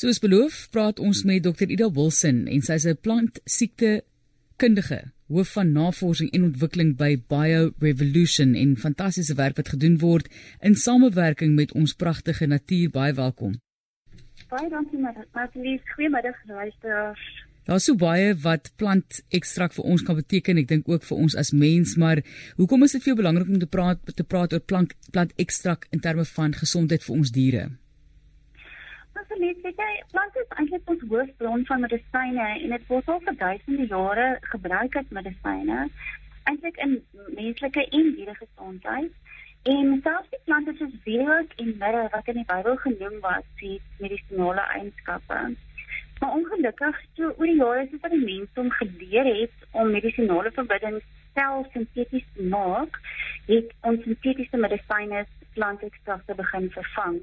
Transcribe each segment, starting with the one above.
Soos beloof, praat ons met Dr. Ida Wilson en sy is 'n plantsiekte kundige, hoof van navorsing en ontwikkeling by Bio Revolution en fantastiese werk wat gedoen word in samewerking met ons pragtige natuur. Baie welkom. Baie dankie Marlies. Goeiemiddag luisteraars. Daar's so baie wat plant ekstrak vir ons kan beteken. Ek dink ook vir ons as mens, maar hoekom is dit vir jou belangrik om te praat te praat oor plant plant ekstrak in terme van gesondheid vir ons diere? Marlies, weet jy, plante is eintlik ons hoofbron van medisyne en dit word al vir duisende jare gebruik as medisyne, eintlik in menslike en dieregesondheid. En selfs die plante soos wierook en mirre wat in die Bybel genoem was, het medisinale eienskappe. Maar ongelukkig, so oor die jare is dit dat die mense om geleer het om medisinale verbindings self sinteties te maak, het ons sintetiese medisyne plantekstrakte begin vervang.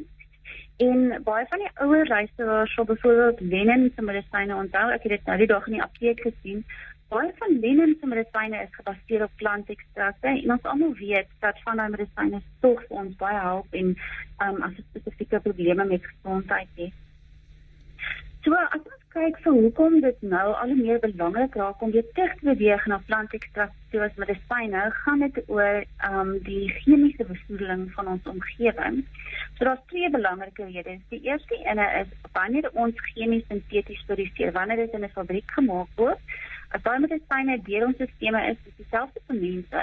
En baie van die ouer luisteraars sal byvoorbeeld Lennon se medisyne onthou. Ek het dit nou die dag in die apteek gesien. Baie van Lennon se medisyne is gebaseer op plantekstrakte en ons almal weet dat van daai medisyne tog vir ons baie help en um, as spesifieke probleme met gesondheid het. So as ons kyk vir hoekom dit nou al hoe meer belangrik raak om weer terug te beweeg na plantekstrakte soos medisyne, gaan dit oor um die chemiese besoedeling van ons omgewing. So daar's twee belangrike redes. Die eerste ene is wanneer ons chemies sinteties produseer, wanneer dit in 'n fabriek gemaak word, as daai medisyne deur ons stelsels is, is dieselfde vir mense,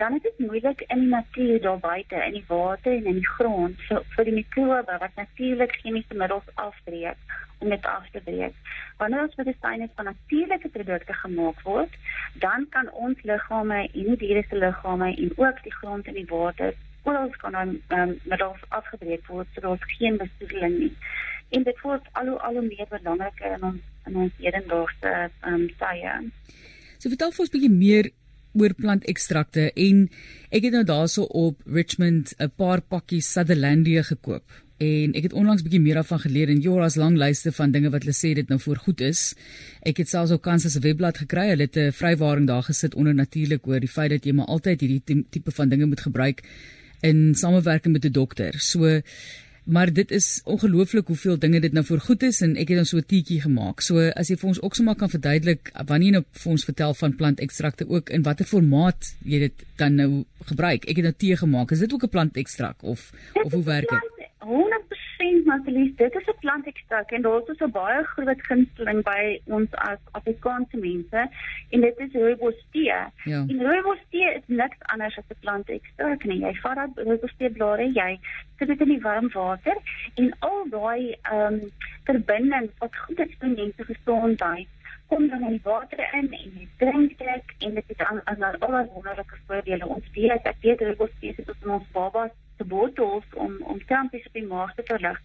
dan is dit moeilik in die natuur daar buite, in die water en in die grond vir, vir die mikrobe wat natuurlik chemiese middels afbreek om dit af te breek. Wanneer ons medisyne van natuurlike produkte gemaak word, dan kan ons liggame en die diere se liggame en ook die grond en die water oral kan dan um, middels afgebreek word sodat ons geen besoedeling nie. En dit word al hoe al hoe meer belangriker in ons in ons hedendaagse um, tye. So vertel vir ons 'n bietjie meer oor plantekstrakte en ek het nou daarso op Richmond 'n paar pakkies Sutherlandia gekoop en ek het onlangs bietjie meer daarvan geleer en Joras lang lyste van dinge wat hulle sê dit nou voor goed is. Ek het selfs ook kans as 'n webblad gekry. Hulle het 'n vrywaring daar gesit onder natuurlik oor die feit dat jy maar altyd hierdie tipe van dinge moet gebruik in samewerking met 'n dokter. So maar dit is ongelooflik hoeveel dinge dit nou voor goed is en ek het dan so 'n teetjie gemaak. So as jy vir ons ook sommer kan verduidelik wanneer jy nou vir ons vertel van plantekstrakte ook in watter formaat jy dit dan nou gebruik. Ek het nou tee gemaak. Is dit ook 'n plantekstrak of of hoe werk dit? 100% Marcelies, dit is 'n plantekstrak en daar is so 'n baie groot gunsteling by ons as Afrikaanse mense en dit is rooibos tee. Ja. En rooibos tee is niks anders as 'n plantekstrak nie. Jy vat dat rooibos tee blare, jy sit dit in die warm water en al daai ehm um, verbindings wat goed is vir mense gesondheid kom dan in die water in en jy drink dit en dit is aan aan al die wonderlike voordele ons weet dat dit rooibos tee is vir ons babas te bottels om om krampies op die maag te verlig.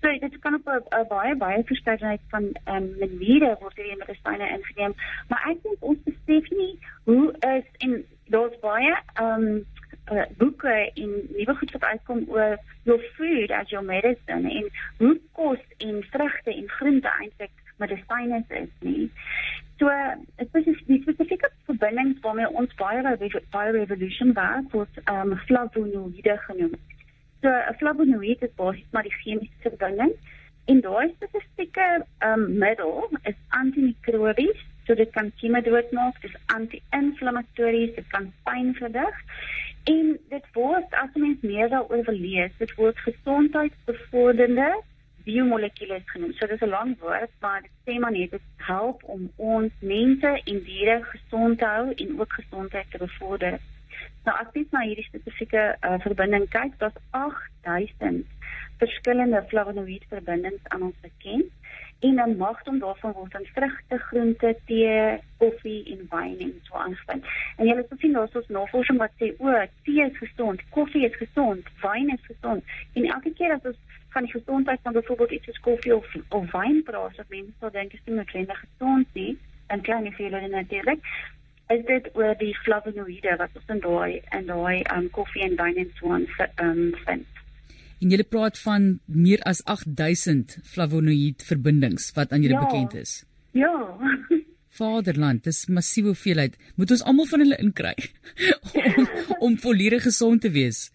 So dit kan op 'n baie baie verskeidenheid van ehm um, maniere word hierdie medisyne ingeneem, maar ek dink ons besef nie hoe is en daar's baie ehm um, uh, boeke en nuwe goed wat uitkom oor your food as your medicine en hoe kos en vrugte en groente eintlik medisyne is nie. So dit is die spesifieke verbinding waarmee ons baie baie revolution werk word um flavonoïde genoem. So 'n flavonoïde is basies maar die chemiese verbinding en daai spesifieke um middel is antimikrobies, so dit kan kieme doodmaak, dit is anti-inflammatories, dit kan pyn verdig. En dit word as mens meer daaroor lees, dit word gesondheidsbevorderende biomolekules genoem. So dis 'n lang woord, maar dit sê maar net dit help om ons mense en diere gesond te hou en ook gesondheid te bevorder. Nou as jy na hierdie spesifieke uh, verbinding kyk, daar's 8000 verskillende flavonoïde verbindings aan ons bekend en dan mag hom daarvan word aan vrugte, groente, tee, koffie en wyn en so aanspreek. En jy het gesien daar's ons navorsing wat sê o, tee is gesond, koffie is gesond, wyn is gesond. En elke keer as ons van die gesondheid van byvoorbeeld iets soos koffie of of wyn praat, as mense sou dink is nie noodwendig gesond nie, en klein hoeveelhede natuurlik. Is dit oor die flavonoïde wat ons in daai en daai um koffie en wyn en so aan um vind? En jy praat van meer as 8000 flavonoïd verbindings wat aan julle ja. bekend is. Ja. Vaderland, dis massiewe hoeveelheid. Moet ons almal van hulle inkry om om volledig gesond te wees.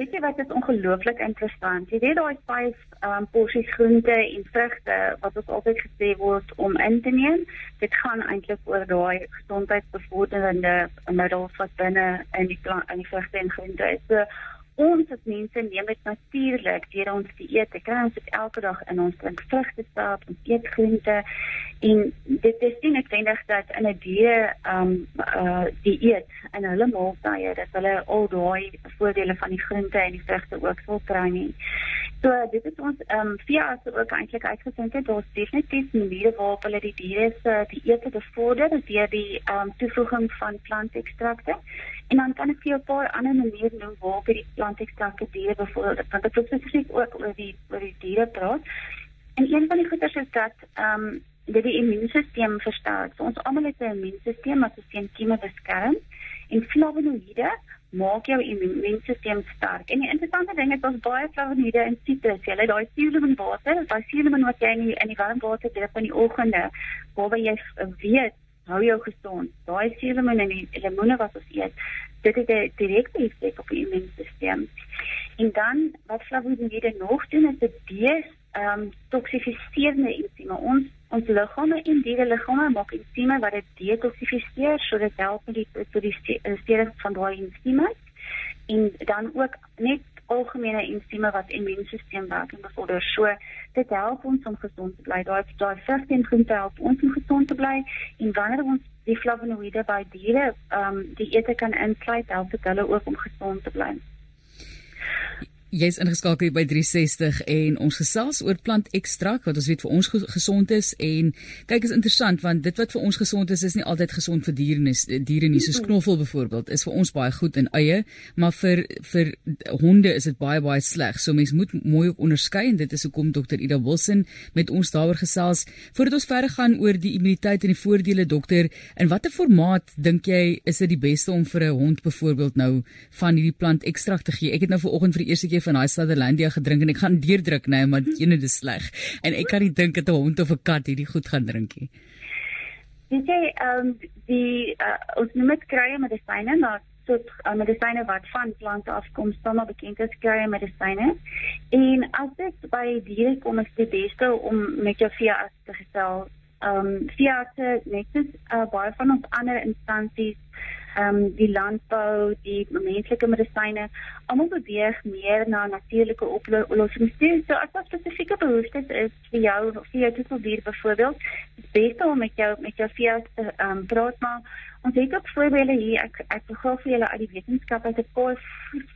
Weet jy wat is ongelooflik interessant. Jy weet daai vyf um porsies groente en vrugte wat ons altyd gesê word om in te neem. Dit gaan eintlik oor daai gesondheidsbevorderende middels wat binne in die plant in die vrugte en groente is. So ons as mense neem dit natuurlik deur ons te eet. Ek kry ons dit elke dag in ons drink vrugte sap en eet groente en dit is nie noodwendig dat in 'n diere um uh die eet en hulle maaltye dat hulle al daai voordele van die groente en die vrugte ook sal kry nie. So dit is ons um via as ook eintlik uitgevind het daar's definitief maniere waarop hulle die diere se die eete bevorder deur die um toevoeging van plantekstrakte En dan kan ek vir jou 'n paar ander maniere noem waarop die plantekstrakte diere bevorder. Want dit is spesifiek ook oor die oor die diere praat. En een van die goeders is dat ehm um, dit die immuunstelsel versterk. So ons almal het 'n immuunstelsel wat ons teen kieme beskerm en flavonoïde maak jou immuunstelsel sterk. En die interessante ding is ons baie flavonoïde in sitrus. Jy lê daai suurlemoen water, daai suurlemoen wat jy in die, in die warm water drink in die oggende, waarby jy weet hou jou gesond. Daai suurlemoen en die lemoene wat ons eet, dit het 'n direkte effek op die immuunstelsel. En dan wat flavonoïde nog doen is dit die ehm um, toksifiserende ensieme. Ons ons liggame en diere liggame maak ensieme wat dit detoksifiseer sodat help met die vir die stering van daai ensieme en dan ook net algemene ensieme wat immuunstelsel bevorder. So dit help ons om gesond te bly. Daai daai vrugte en groente help ons om gesond te bly en wanneer ons die flavonoïde by diere ehm um, die ete kan insluit, help dit hulle ook om gesond te bly. Jy's ingeskakel by 360 en ons gesels oor plantekstrakt wat ons weet vir ons gesond is. En kyk is interessant want dit wat vir ons gesond is is nie altyd gesond vir diere nie diere nie. Soos knoffel byvoorbeeld is vir ons baie goed in eie maar vir vir honde is dit baie baie sleg. So mens moet mooi onderskei en dit is hoekom dokter Ida Wilson met ons daaroor gesels. Voordat ons verder gaan oor die immuniteit en die voordele dokter in watter formaat dink jy is dit die beste om vir 'n hond byvoorbeeld nou van hierdie plantekstrakt te gee? Ek het nou vanoggend vir die eerste keer van daai Sutherlandia gedrink en ek gaan deurdruk nou maar ene dis sleg en ek kan nie dink dat 'n hond of 'n kat hierdie goed gaan drink nie. Jy ehm die uh, ons noem dit krye medisyne maar soort uh, medisyne wat van plante afkom maar bekend as krye medisyne en as dit by diere kom is dit beste om met jou veearts te gesels. Ehm um, veeartse net soos uh, baie van ons ander instansies ehm um, die landbou, die menslike medisyne, almal beweeg meer na natuurlike oplossings. So as daar spesifieke behoeftes is vir jou of vir jou toeteldier byvoorbeeld, is beter om met jou met jou veearts te ehm um, praat maar ons het ook voorbeelde hier. Ek ek begin vir julle uit die wetenskap uit 'n paar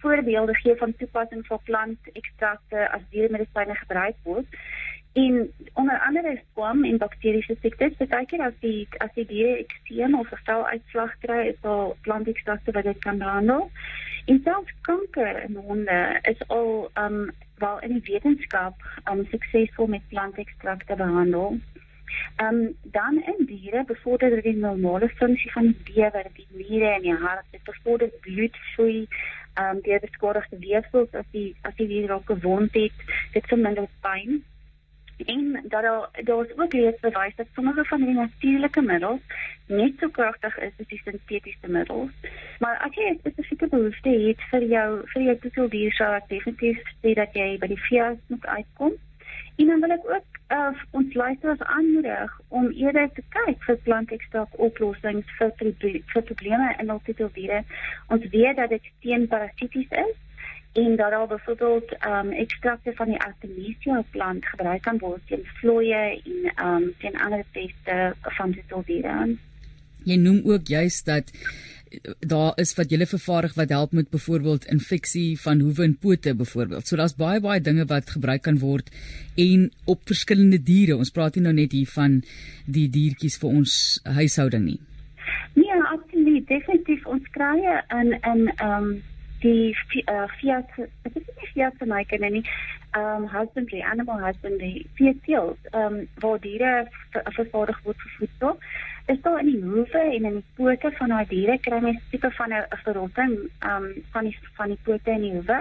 voorbeelde gee van toepassing van plantekstrakte as dieremedisyne gebruik word. En onder andere kwam en bakteriese siektes, baie keer as die as die diere ekseem of vel uitslag kry, is daar plantekstrakte wat dit kan behandel. En selfs kanker in honde is al um wel in die wetenskap um suksesvol met plantekstrakte behandel. Um dan in diere bevorder dit die normale funksie van die lewer, die niere en die hart, dit bevorder bloedvloei um deur beskadigde weefsels as die as die dier raak gewond het, dit verminder pyn en dat daar daar's ook reeds bewys dat sommige van die natuurlike middels net so kragtig is as die sintetiese middels. Maar as jy 'n spesifieke behoefte het vir jou vir jou toeteldier sou ek definitief sê dat jy by die veearts moet uitkom. En dan wil ek ook uh, ons luisteraars aanmoedig om eerder te kyk vir plantekstrak oplossings vir vir probleme in hul toeteldiere. Ons weet dat dit teen parasities is en dat daar byvoorbeeld ehm um, ekstrakte van die Artemisia plant gebruik kan word teen vloeie en ehm um, teen ander peste van die diere. Jy noem ook juist dat eh, daar is wat julle vervaardig wat help met byvoorbeeld infeksie van hoewe en pote byvoorbeeld. So daar's baie baie dinge wat gebruik kan word en op verskillende diere. Ons praat nie nou net hier van die diertjies vir ons huishouding nie. Nee, absoluut. Definitief ons kry in in ehm um, die uh, Fiat, dit is nie Fiat my kinders nie. Um husbandry, animal husbandry, Fiat seals, um waar diere vervaardig word vir voedsel. Is daar in die hoewe en in die pote van daai diere kry mens tipe van 'n verrotting um van die van die pote en die hoewe.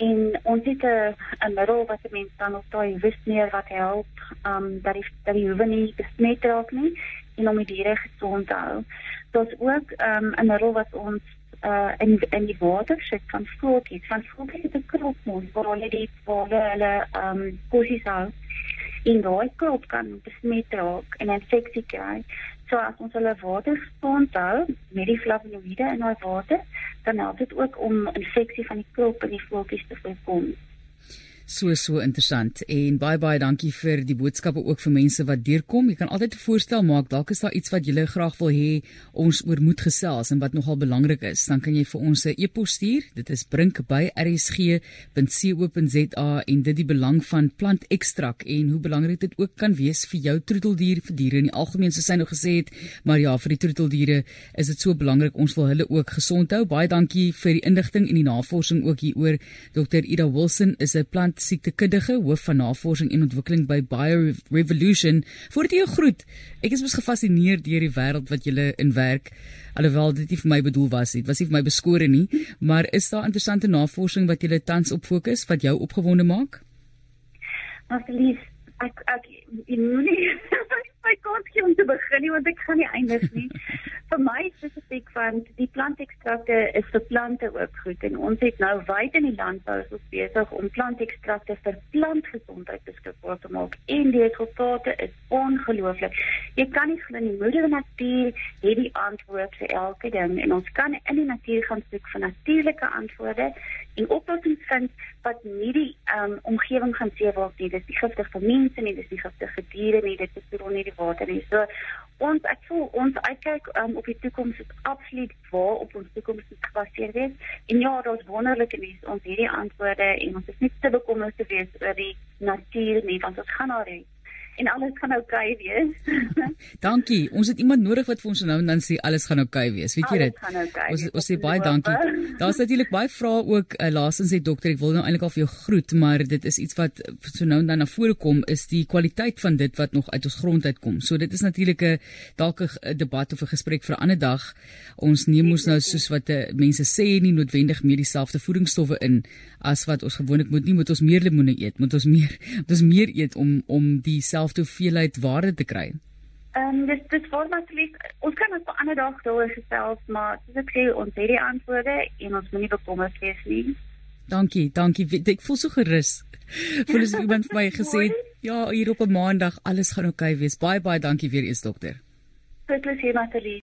En ons het 'n middel wat mense dan op daai wys neer wat help um dat die dat die hoewe nie besmet raak nie en om die diere gesond te hou. Daar's ook um 'n middel wat ons uh in in die water sit van voeltjies, van voeltjies het 'n kropmond waar hulle die waar hulle um, kosies hou. En daai krop kan besmet raak en infeksie kry. So as ons hulle water gesond hou met die flavonoïde in daai water, dan help dit ook om infeksie van die krop en die voeltjies te voorkom so so interessant en baie baie dankie vir die boodskappe ook vir mense wat deurkom. Jy kan altyd 'n voorstel maak. Dalk is daar iets wat jy graag wil hê ons oor moet gesels en wat nogal belangrik is. Dan kan jy vir ons 'n e-pos stuur. Dit is brink@rsg.co.za en dit die belang van plantekstrak en hoe belangrik dit ook kan wees vir jou troeteldier vir diere in die algemeen soos hy nou gesê het. Maar ja, vir die troeteldiere is dit so belangrik. Ons wil hulle ook gesond hou. Baie dankie vir die inligting en die navorsing ook hieroor. Dr. Ida Wilson is 'n plant siektekundige hoof van navorsing en ontwikkeling by Bio Revolution. Voordat jy groet, ek is mos gefassineer deur die wêreld wat jy in werk. Alhoewel dit nie vir my bedoel was nie, dit was nie vir my beskore nie, maar is daar interessante navorsing wat jy tans op fokus wat jou opgewonde maak? Aslief, ek ek moenie my kort gee om te begin nie want ek gaan nie eindig nie. vir my spesifiek van die plantekstrakte is vir plante ook goed. En ons het nou wyd in die landbou so besig om plantekstrakte vir plantgesondheid beskikbaar te maak. En die resultate is ongelooflik. Jy kan nie glo nie, moeder natuur het die antwoord vir elke ding en ons kan in die natuur gaan soek vir natuurlike antwoorde en oplossings vind wat nie die um, omgewing gaan seewalk nie. Dis nie giftig vir mense nie, dis nie giftig vir diere nie, dit is nie die water nie. So ons ek voel ons uitkyk um, op die toekoms is absoluut waar op ons toekoms gebaseer wees. En ja, daar's wonderlike nuus ons hierdie antwoorde en ons is nie te bekommerd te wees oor die natuur nie want ons gaan daar en alles gaan oukei okay wees. dankie. Ons het iemand nodig wat vir ons nou en dan sê alles gaan oukei okay wees. Weet jy dit? Okay ons ons sê baie dankie. Daar's natuurlik baie vrae ook. Uh, Laasens het dokter, ek wil nou eintlik al vir jou groet, maar dit is iets wat so nou en dan na vore kom is die kwaliteit van dit wat nog uit ons grond uitkom. So dit is natuurlik 'n dalk 'n debat of 'n gesprek vir 'n ander dag. Ons neem ons nou soos wat uh, mense sê nie noodwendig meer dieselfde voedingsstowwe in as wat ons gewoonlik moet nie. Moet ons meer lemoene eet? Moet ons meer moet ons meer eet om om dieselfde dieselfde hoeveelheid waarde te kry? Ehm um, dis dis formatief. Ons kan op 'n ander dag daaroor gesels, maar soos ek sê, ons het die antwoorde en ons moenie bekommerd wees nie. Dankie, dankie. Ek voel so gerus. Voel as iemand vir my gesê het, ja, hier op 'n maandag alles gaan oukei okay wees. Baie baie dankie weer eens dokter. Tot plesier, Natalie.